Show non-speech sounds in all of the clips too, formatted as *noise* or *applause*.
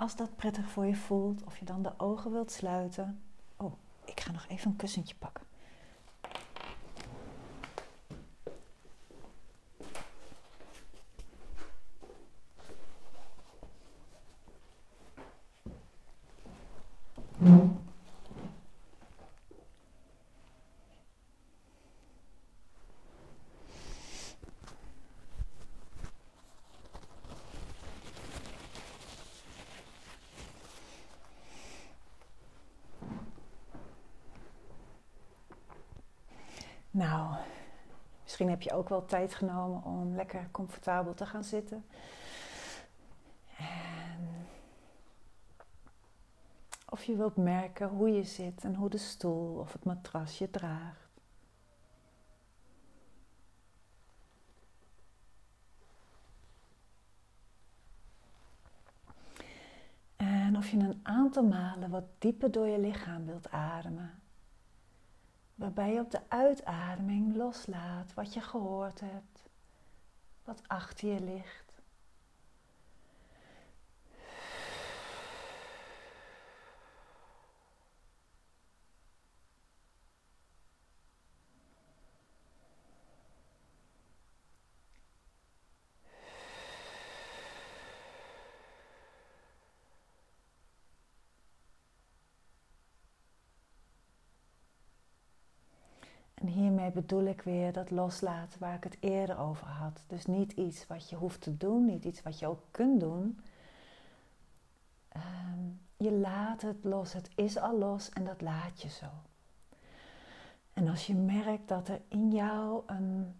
als dat prettig voor je voelt, of je dan de ogen wilt sluiten. Oh, ik ga nog even een kussentje pakken. Nou, misschien heb je ook wel tijd genomen om lekker comfortabel te gaan zitten. En of je wilt merken hoe je zit en hoe de stoel of het matras je draagt. En of je een aantal malen wat dieper door je lichaam wilt ademen waarbij je op de uitademing loslaat wat je gehoord hebt, wat achter je ligt. Bedoel ik weer dat loslaten waar ik het eerder over had. Dus niet iets wat je hoeft te doen, niet iets wat je ook kunt doen. Ehm, je laat het los, het is al los en dat laat je zo. En als je merkt dat er in jou een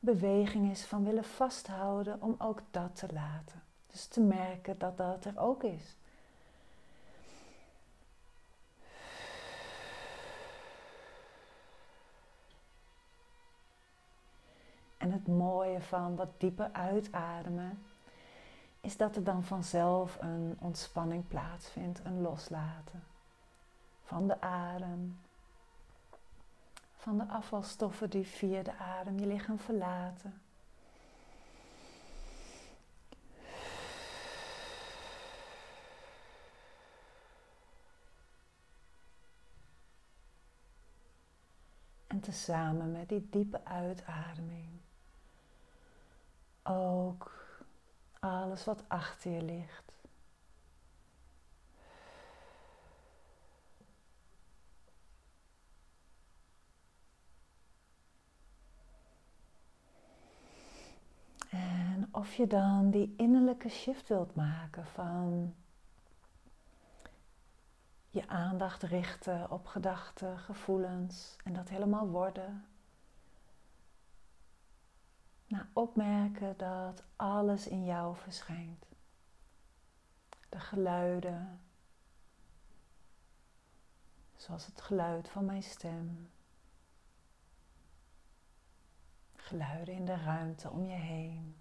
beweging is van willen vasthouden, om ook dat te laten. Dus te merken dat dat er ook is. En het mooie van wat dieper uitademen is dat er dan vanzelf een ontspanning plaatsvindt, een loslaten van de adem, van de afvalstoffen die via de adem je lichaam verlaten. En tezamen met die diepe uitademing ook alles wat achter je ligt. En of je dan die innerlijke shift wilt maken van je aandacht richten op gedachten, gevoelens en dat helemaal worden. Nou, opmerken dat alles in jou verschijnt. De geluiden, zoals het geluid van mijn stem. Geluiden in de ruimte om je heen.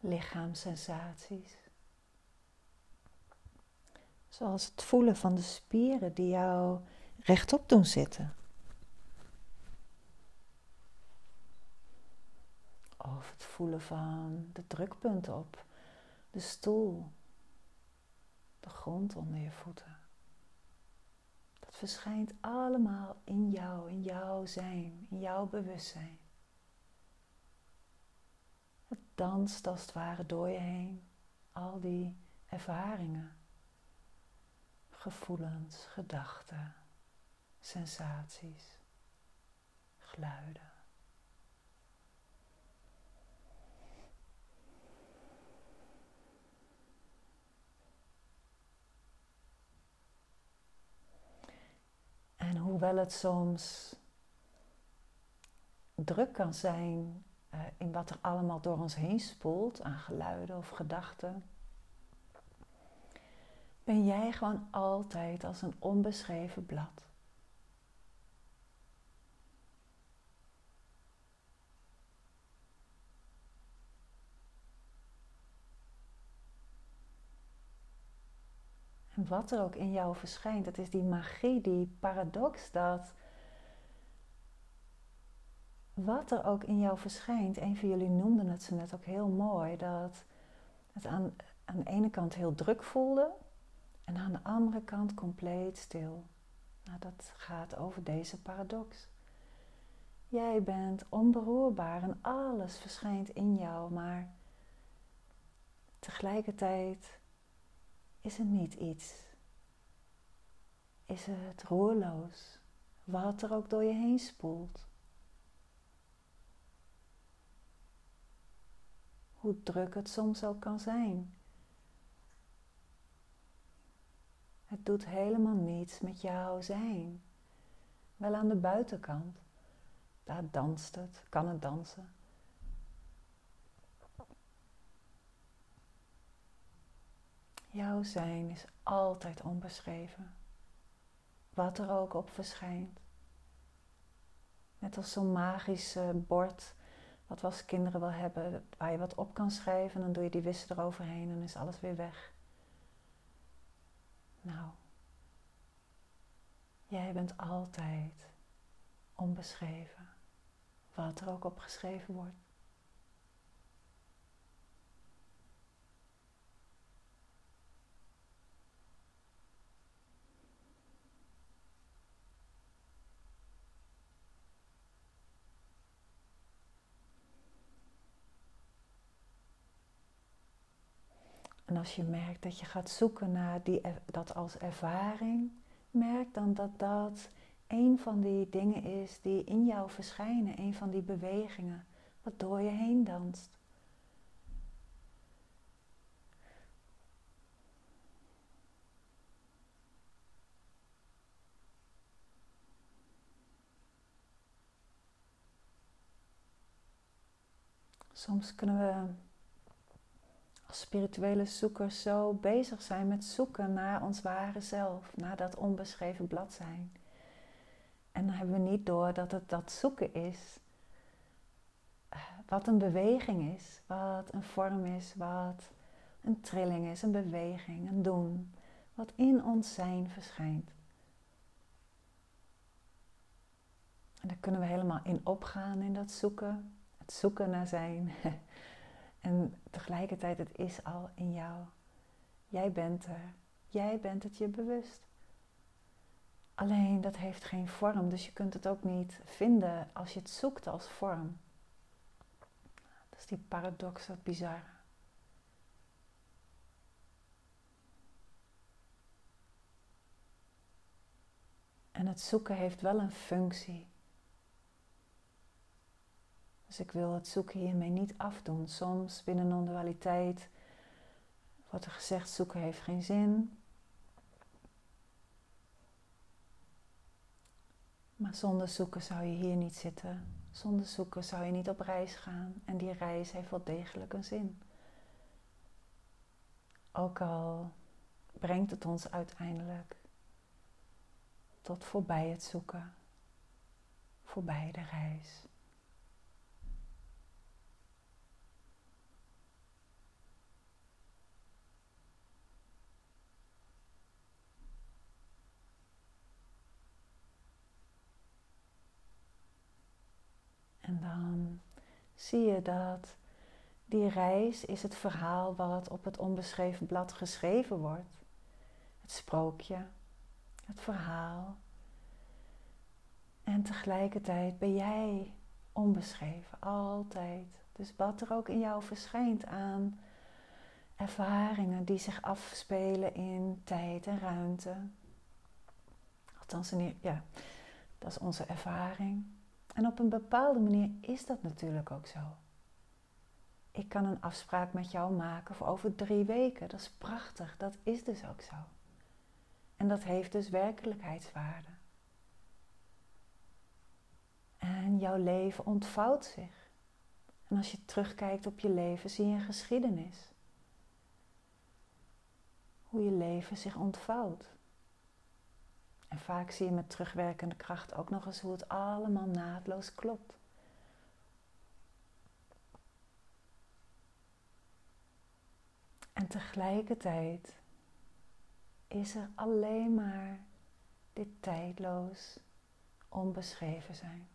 Lichaamssensaties. Zoals het voelen van de spieren die jou rechtop doen zitten. Of het voelen van de drukpunten op de stoel, de grond onder je voeten. Dat verschijnt allemaal in jou, in jouw zijn, in jouw bewustzijn. Het danst als het ware door je heen, al die ervaringen gevoelens, gedachten, sensaties, geluiden. En hoewel het soms druk kan zijn uh, in wat er allemaal door ons heen spoelt aan geluiden of gedachten, ben jij gewoon altijd als een onbeschreven blad. En wat er ook in jou verschijnt, dat is die magie, die paradox dat wat er ook in jou verschijnt, een van jullie noemde het ze net ook heel mooi, dat het aan, aan de ene kant heel druk voelde en aan de andere kant compleet stil. Nou, dat gaat over deze paradox. Jij bent onberoerbaar en alles verschijnt in jou, maar tegelijkertijd is er niet iets. Is het roerloos, wat er ook door je heen spoelt. Hoe druk het soms ook kan zijn. Het doet helemaal niets met jouw zijn. Wel aan de buitenkant. Daar danst het, kan het dansen. Jouw zijn is altijd onbeschreven. Wat er ook op verschijnt. Net als zo'n magisch bord, wat we als kinderen wel hebben, waar je wat op kan schrijven en dan doe je die wissen eroverheen en is alles weer weg. Nou, jij bent altijd onbeschreven, wat er ook opgeschreven wordt. En als je merkt dat je gaat zoeken naar die, dat als ervaring, merk dan dat dat een van die dingen is die in jou verschijnen, een van die bewegingen, wat door je heen danst. Soms kunnen we spirituele zoekers zo bezig zijn met zoeken naar ons ware zelf, naar dat onbeschreven blad zijn. En dan hebben we niet door dat het dat zoeken is, eh, wat een beweging is, wat een vorm is, wat een trilling is, een beweging, een doen, wat in ons zijn verschijnt. En daar kunnen we helemaal in opgaan in dat zoeken, het zoeken naar zijn. *laughs* En tegelijkertijd, het is al in jou. Jij bent er. Jij bent het je bewust. Alleen dat heeft geen vorm, dus je kunt het ook niet vinden als je het zoekt als vorm. Dat is die paradox, wat bizar. En het zoeken heeft wel een functie. Dus ik wil het zoeken hiermee niet afdoen. Soms binnen non-dualiteit wordt er gezegd: zoeken heeft geen zin. Maar zonder zoeken zou je hier niet zitten. Zonder zoeken zou je niet op reis gaan. En die reis heeft wel degelijk een zin. Ook al brengt het ons uiteindelijk tot voorbij het zoeken, voorbij de reis. En dan zie je dat die reis is het verhaal wat op het onbeschreven blad geschreven wordt. Het sprookje, het verhaal. En tegelijkertijd ben jij onbeschreven, altijd. Dus wat er ook in jou verschijnt aan ervaringen die zich afspelen in tijd en ruimte. Althans, ja, dat is onze ervaring. En op een bepaalde manier is dat natuurlijk ook zo. Ik kan een afspraak met jou maken voor over drie weken. Dat is prachtig. Dat is dus ook zo. En dat heeft dus werkelijkheidswaarde. En jouw leven ontvouwt zich. En als je terugkijkt op je leven, zie je een geschiedenis. Hoe je leven zich ontvouwt. En vaak zie je met terugwerkende kracht ook nog eens hoe het allemaal naadloos klopt. En tegelijkertijd is er alleen maar dit tijdloos onbeschreven zijn.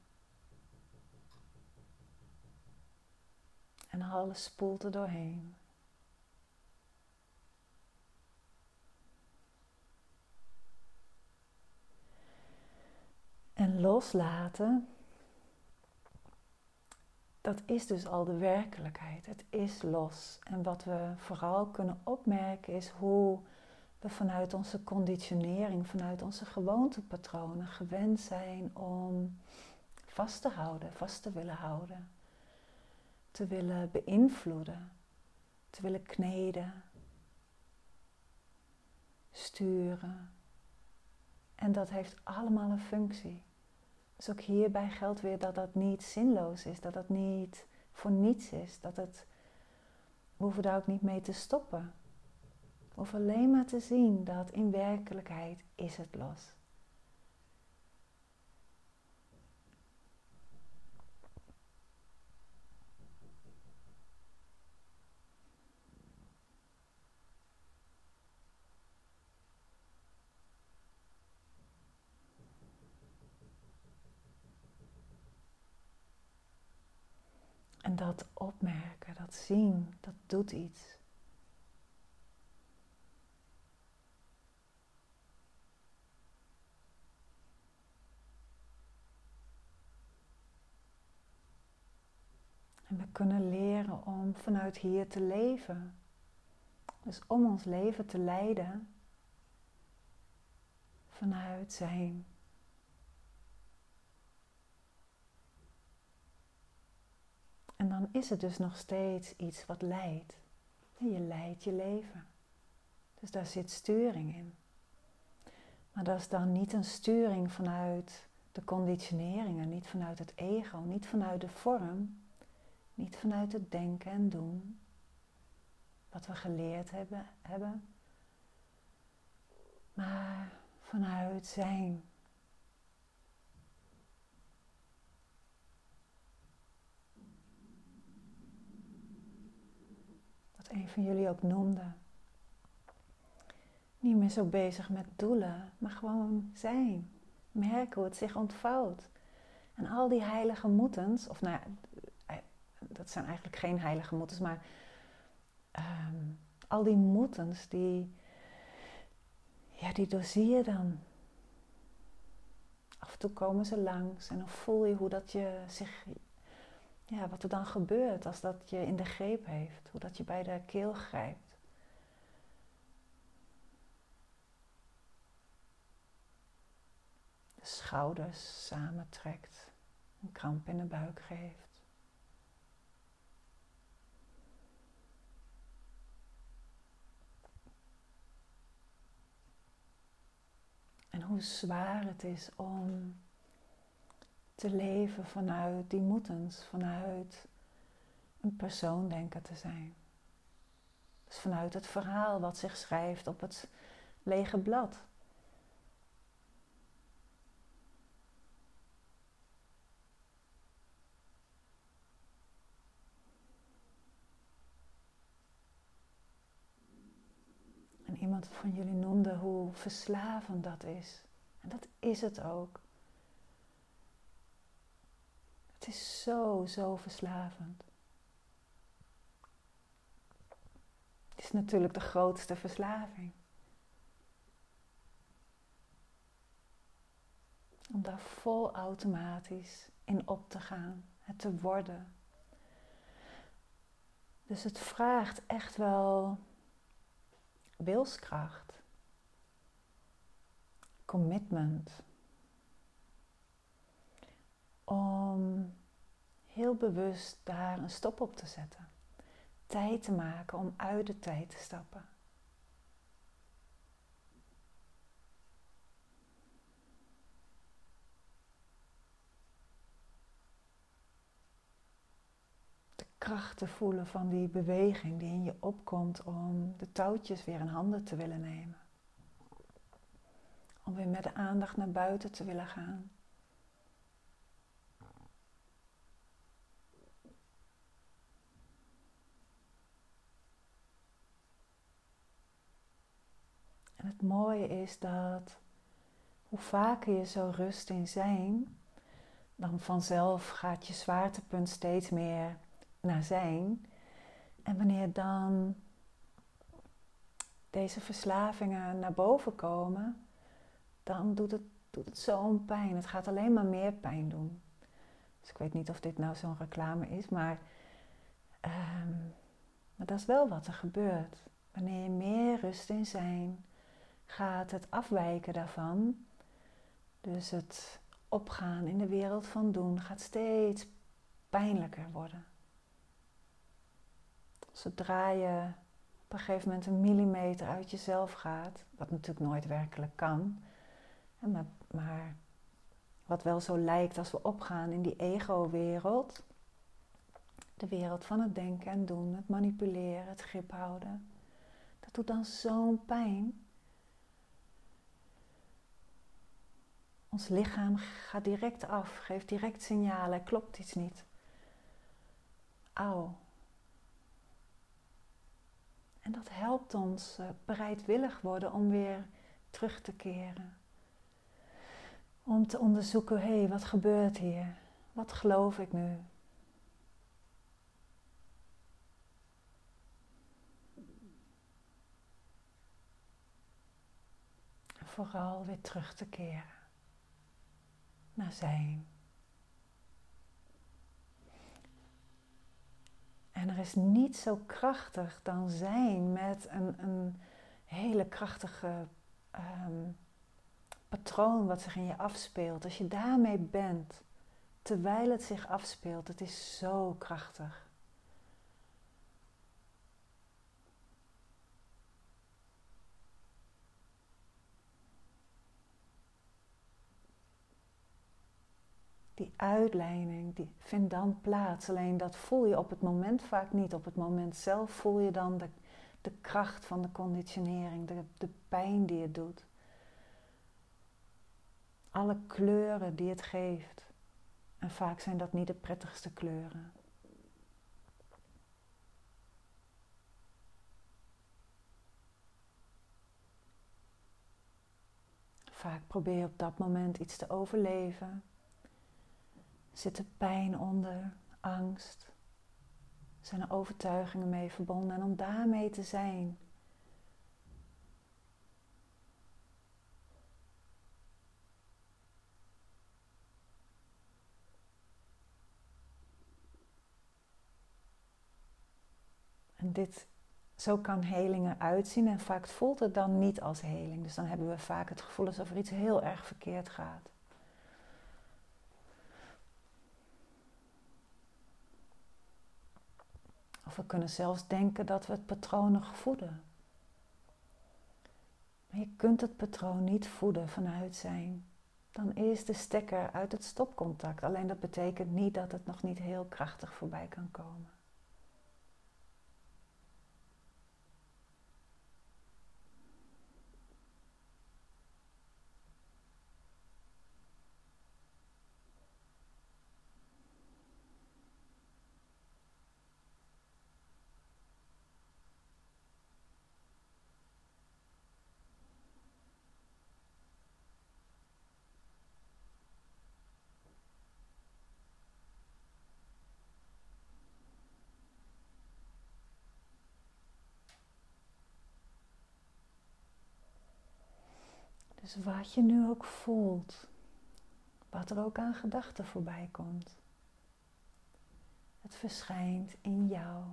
En alles spoelt er doorheen. En loslaten, dat is dus al de werkelijkheid. Het is los. En wat we vooral kunnen opmerken is hoe we vanuit onze conditionering, vanuit onze gewoontepatronen gewend zijn om vast te houden, vast te willen houden, te willen beïnvloeden, te willen kneden, sturen. En dat heeft allemaal een functie. Dus ook hierbij geldt weer dat dat niet zinloos is, dat dat niet voor niets is, dat het, we hoeven daar ook niet mee te stoppen. We hoeven alleen maar te zien dat in werkelijkheid is het los. En dat opmerken, dat zien, dat doet iets. En we kunnen leren om vanuit hier te leven. Dus om ons leven te leiden vanuit zijn. En dan is het dus nog steeds iets wat leidt. je leidt je leven. Dus daar zit sturing in. Maar dat is dan niet een sturing vanuit de conditioneringen, niet vanuit het ego, niet vanuit de vorm, niet vanuit het denken en doen, wat we geleerd hebben, hebben maar vanuit zijn. Een van jullie ook noemde. Niet meer zo bezig met doelen, maar gewoon zijn. Merken hoe het zich ontvouwt. En al die heilige moetens, of nou ja, dat zijn eigenlijk geen heilige moetens, maar ehm, al die moetens, die, ja, die doorzie je dan. Af en toe komen ze langs en dan voel je hoe dat je zich ja, wat er dan gebeurt als dat je in de greep heeft, hoe dat je bij de keel grijpt. De schouders samentrekt, een kramp in de buik geeft. En hoe zwaar het is om te leven vanuit die moetens, vanuit een persoon denken te zijn. Dus vanuit het verhaal wat zich schrijft op het lege blad. En iemand van jullie noemde hoe verslavend dat is. En dat is het ook. Het is zo, zo verslavend. Het is natuurlijk de grootste verslaving. Om daar vol automatisch in op te gaan, het te worden. Dus het vraagt echt wel wilskracht, commitment om heel bewust daar een stop op te zetten. Tijd te maken om uit de tijd te stappen. De kracht te voelen van die beweging die in je opkomt om de touwtjes weer in handen te willen nemen. Om weer met de aandacht naar buiten te willen gaan. En het mooie is dat hoe vaker je zo rust in zijn, dan vanzelf gaat je zwaartepunt steeds meer naar zijn. En wanneer dan deze verslavingen naar boven komen, dan doet het, zo'n pijn. Het gaat alleen maar meer pijn doen. Dus ik weet niet of dit nou zo'n reclame is, maar, um, maar dat is wel wat er gebeurt. Wanneer je meer rust in zijn, gaat het afwijken daarvan. Dus het opgaan in de wereld van doen gaat steeds pijnlijker worden. Zodra je op een gegeven moment een millimeter uit jezelf gaat, wat natuurlijk nooit werkelijk kan, maar, maar wat wel zo lijkt als we opgaan in die ego-wereld, de wereld van het denken en doen, het manipuleren, het grip houden, dat doet dan zo'n pijn. Ons lichaam gaat direct af, geeft direct signalen, klopt iets niet. Auw. En dat helpt ons uh, bereidwillig worden om weer terug te keren. Om te onderzoeken, hé, hey, wat gebeurt hier? Wat geloof ik nu? vooral weer terug te keren zijn. En er is niet zo krachtig dan zijn met een, een hele krachtige um, patroon wat zich in je afspeelt. Als je daarmee bent, terwijl het zich afspeelt, het is zo krachtig. Die uitleiding, die vindt dan plaats. Alleen dat voel je op het moment vaak niet. Op het moment zelf voel je dan de, de kracht van de conditionering, de, de pijn die het doet. Alle kleuren die het geeft. En vaak zijn dat niet de prettigste kleuren. Vaak probeer je op dat moment iets te overleven. Zit er pijn onder, angst? Zijn er overtuigingen mee verbonden? En om daarmee te zijn. En dit, zo kan heling eruit zien en vaak voelt het dan niet als heling. Dus dan hebben we vaak het gevoel alsof er iets heel erg verkeerd gaat. Of we kunnen zelfs denken dat we het patroon nog voeden. Maar je kunt het patroon niet voeden vanuit zijn. Dan is de stekker uit het stopcontact. Alleen dat betekent niet dat het nog niet heel krachtig voorbij kan komen. Dus wat je nu ook voelt, wat er ook aan gedachten voorbij komt, het verschijnt in jou.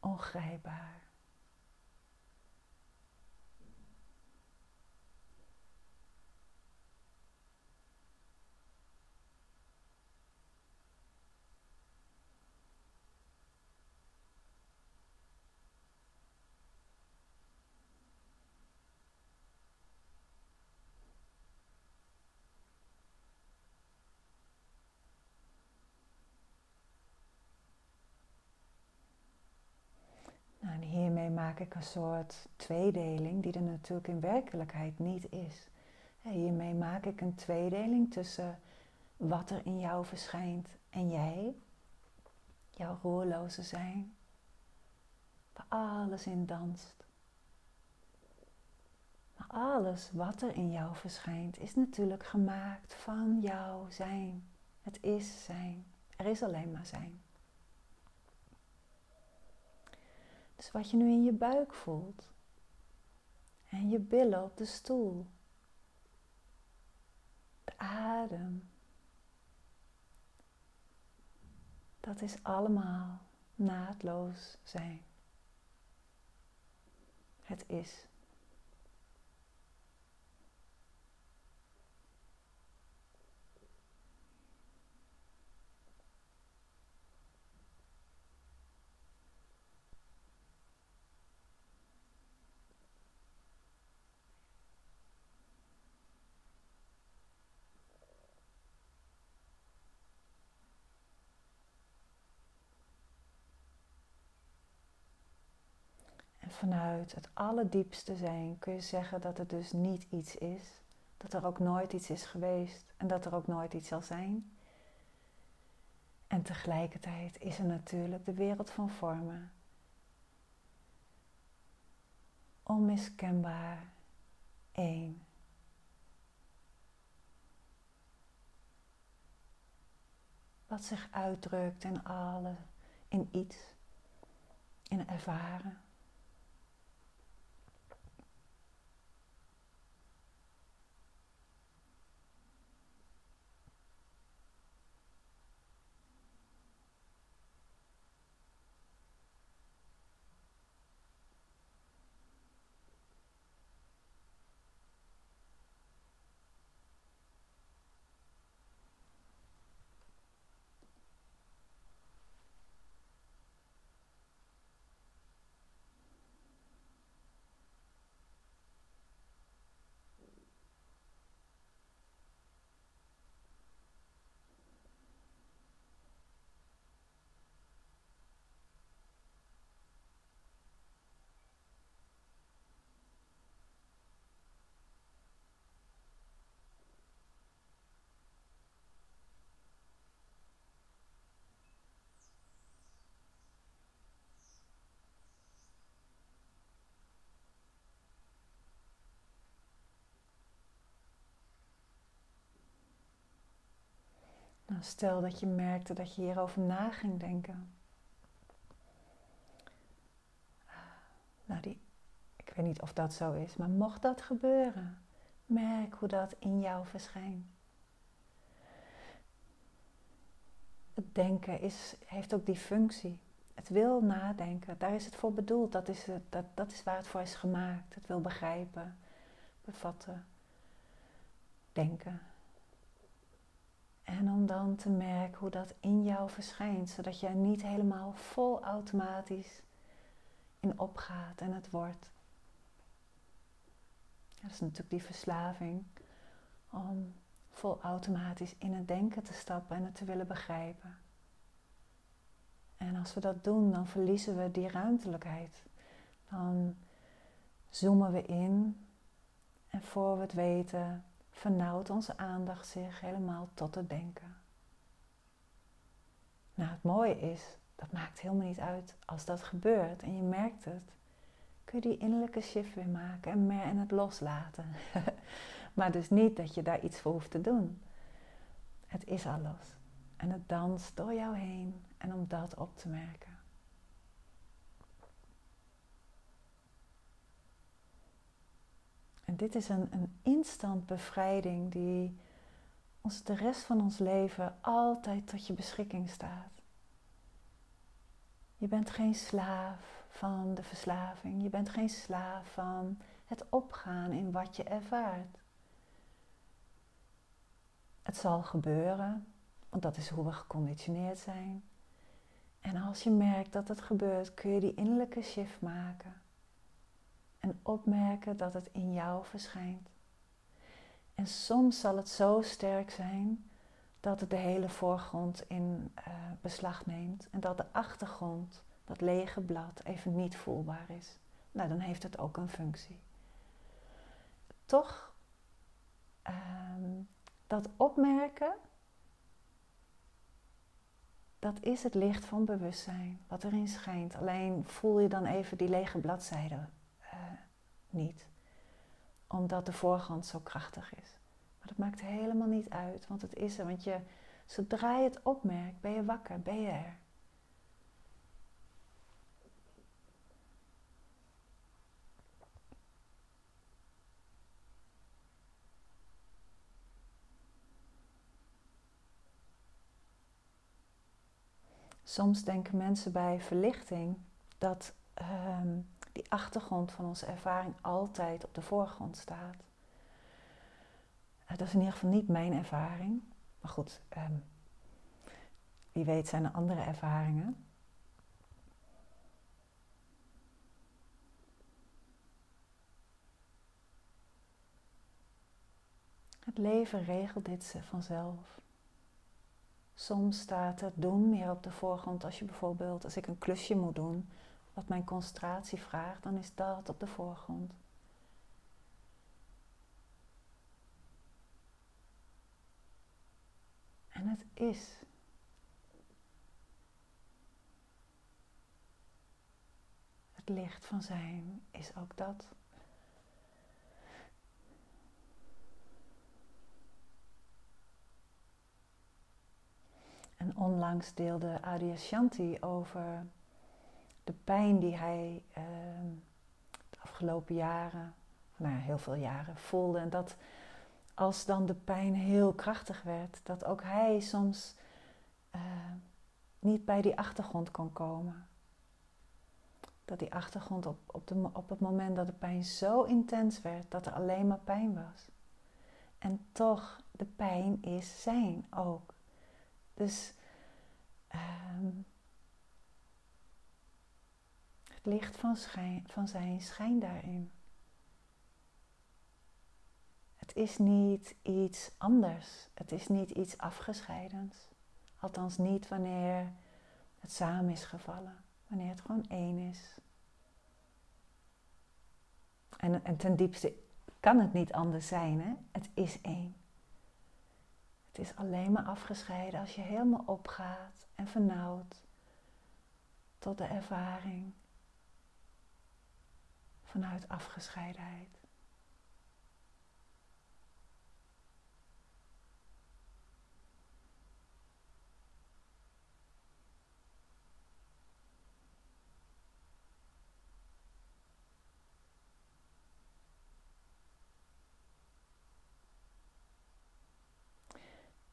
Ongrijpbaar. Maak ik een soort tweedeling die er natuurlijk in werkelijkheid niet is. Hiermee maak ik een tweedeling tussen wat er in jou verschijnt en jij, jouw roerloze zijn, waar alles in danst. Maar alles wat er in jou verschijnt is natuurlijk gemaakt van jouw zijn. Het is zijn. Er is alleen maar zijn. Dus wat je nu in je buik voelt en je billen op de stoel, de adem, dat is allemaal naadloos zijn. Het is. Vanuit het allerdiepste zijn kun je zeggen dat het dus niet iets is, dat er ook nooit iets is geweest en dat er ook nooit iets zal zijn. En tegelijkertijd is er natuurlijk de wereld van vormen. Onmiskenbaar één. Wat zich uitdrukt in alle, in iets, in ervaren. Stel dat je merkte dat je hierover na ging denken. Nou, die, ik weet niet of dat zo is, maar mocht dat gebeuren, merk hoe dat in jou verschijnt. Het denken is, heeft ook die functie. Het wil nadenken, daar is het voor bedoeld. Dat is, het, dat, dat is waar het voor is gemaakt. Het wil begrijpen, bevatten, denken. En om dan te merken hoe dat in jou verschijnt, zodat er niet helemaal vol automatisch in opgaat en het wordt. Dat is natuurlijk die verslaving om vol automatisch in het denken te stappen en het te willen begrijpen. En als we dat doen, dan verliezen we die ruimtelijkheid. Dan zoomen we in en voor we het weten vernauwt onze aandacht zich helemaal tot het denken. Nou, het mooie is, dat maakt helemaal niet uit als dat gebeurt en je merkt het. Kun je die innerlijke shift weer maken en, meer en het loslaten. *laughs* maar dus niet dat je daar iets voor hoeft te doen. Het is al los. En het danst door jou heen en om dat op te merken. Dit is een, een instant bevrijding die ons de rest van ons leven altijd tot je beschikking staat. Je bent geen slaaf van de verslaving. Je bent geen slaaf van het opgaan in wat je ervaart. Het zal gebeuren, want dat is hoe we geconditioneerd zijn. En als je merkt dat het gebeurt, kun je die innerlijke shift maken en opmerken dat het in jou verschijnt. En soms zal het zo sterk zijn dat het de hele voorgrond in uh, beslag neemt en dat de achtergrond, dat lege blad, even niet voelbaar is. Nou, dan heeft het ook een functie. Toch, um, dat opmerken, dat is het licht van bewustzijn, wat erin schijnt. Alleen voel je dan even die lege bladzijde niet. Omdat de voorgrond zo krachtig is. Maar dat maakt helemaal niet uit, want het is er. Want je Zodra je het opmerkt, ben je wakker, ben je er. Soms denken mensen bij verlichting dat um, die achtergrond van onze ervaring altijd op de voorgrond staat. Uh, dat is in ieder geval niet mijn ervaring. Maar goed, um, wie weet zijn er andere ervaringen. Het leven regelt dit vanzelf. Soms staat het doen meer op de voorgrond als je bijvoorbeeld, als ik een klusje moet doen, wat mijn concentratie vraagt, dan is dat op de voorgrond. En het is. Het licht van zijn is ook dat. En onlangs deelde Adyashanti over de pijn die hij uh, de afgelopen jaren, nou heel veel jaren, voelde. En dat als dan de pijn heel krachtig werd, dat ook hij soms uh, niet bij die achtergrond kon komen. Dat die achtergrond op, op, de, op het moment dat de pijn zo intens werd, dat er alleen maar pijn was. En toch, de pijn is zijn ook. Dus um, het licht van, van zijn schijn daarin. Het is niet iets anders. Het is niet iets afgescheidens. Althans niet wanneer het samen is gevallen. Wanneer het gewoon één is. En, en ten diepste kan het niet anders zijn. Hè? Het is één. Het is alleen maar afgescheiden als je helemaal opgaat en vernauwt tot de ervaring vanuit afgescheidenheid.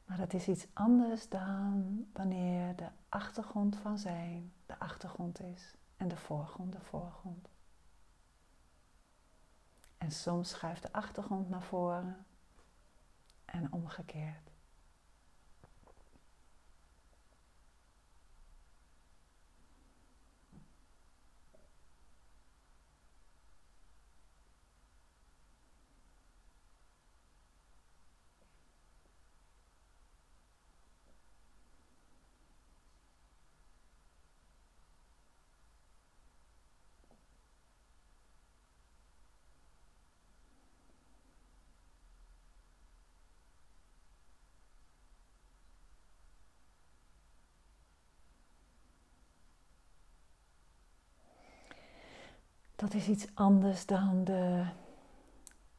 Maar dat is iets anders dan wanneer de achtergrond van zijn de achtergrond is en de voorgrond de voorgrond. En soms schuift de achtergrond naar voren en omgekeerd. Dat is iets anders dan de,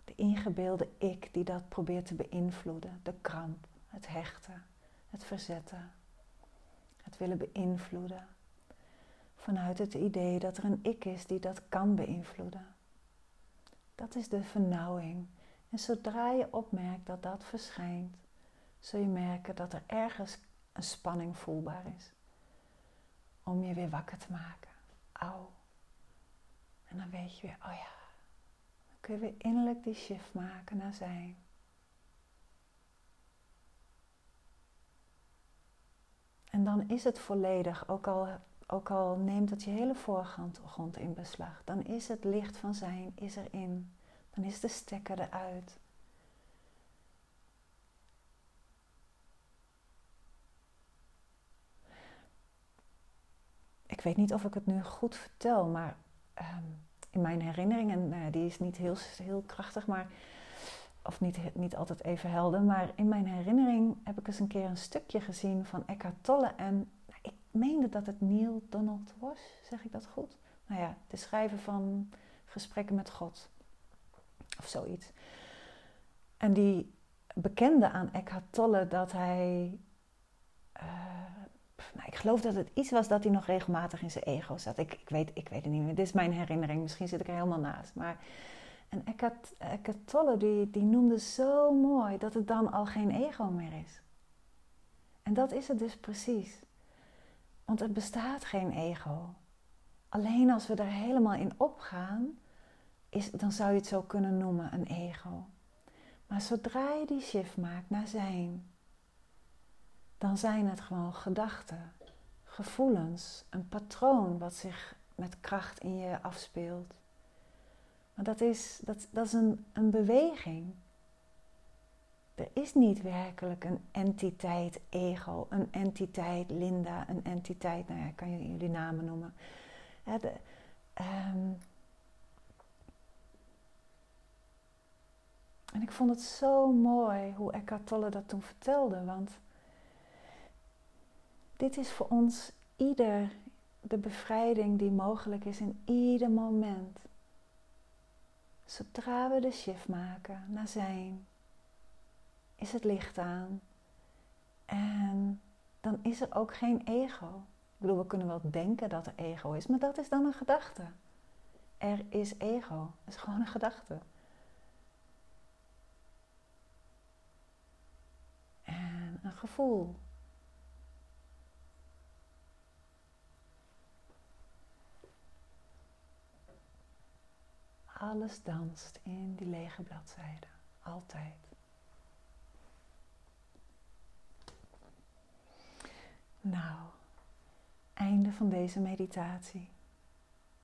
de ingebeelde ik die dat probeert te beïnvloeden. De kramp, het hechten, het verzetten, het willen beïnvloeden. Vanuit het idee dat er een ik is die dat kan beïnvloeden. Dat is de vernauwing. En zodra je opmerkt dat dat verschijnt, zul je merken dat er ergens een spanning voelbaar is. Om je weer wakker te maken. Auw. En dan weet je weer, oh ja, dan kun je weer innerlijk die shift maken naar zijn. En dan is het volledig, ook al, ook al neemt het je hele voorgrond in beslag, dan is het licht van zijn, is erin. Dan is de stekker eruit. Ik weet niet of ik het nu goed vertel, maar Ehm, in mijn herinnering, en nou die is niet heel, heel krachtig, maar, of niet, niet altijd even helder, maar in mijn herinnering heb ik eens een keer een stukje gezien van Eckhart Tolle. En nou, ik meende dat het Neil Donald was, zeg ik dat goed? Nou ja, de schrijver van Gesprekken met God, of zoiets. En die bekende aan Eckhart Tolle dat hij nou, ik geloof dat het iets was dat hij nog regelmatig in zijn ego zat. Ik, ik, weet, ik weet het niet meer. Dit is mijn herinnering. Misschien zit ik er helemaal naast. Maar en Eckhart, Eckhart Tolle die, die noemde zo mooi dat het dan al geen ego meer is. En dat is het dus precies. Want er bestaat geen ego. Alleen als we er helemaal in opgaan, is, dan zou je het zo kunnen noemen een ego. Maar zodra je die shift maakt naar zijn, dan zijn het gewoon gedachten, gevoelens, een patroon wat zich met kracht in je afspeelt. Maar dat is, dat, dat is een, een beweging. Er is niet werkelijk een entiteit ego, een entiteit Linda, een entiteit, nou ja, ik kan jullie namen noemen. de, um, en ik vond het zo mooi hoe Eckhart Tolle dat toen vertelde, want dit is voor ons ieder de bevrijding die mogelijk is in ieder moment. Zodra we de shift maken naar zijn, is het licht aan. En dan is er ook geen ego. Ik bedoel, we kunnen wel denken dat er ego is, maar dat is dan een gedachte. Er is ego. Het is gewoon een gedachte. En een gevoel. Alles danst in die lege bladzijde. Altijd. Nou, einde van deze meditatie.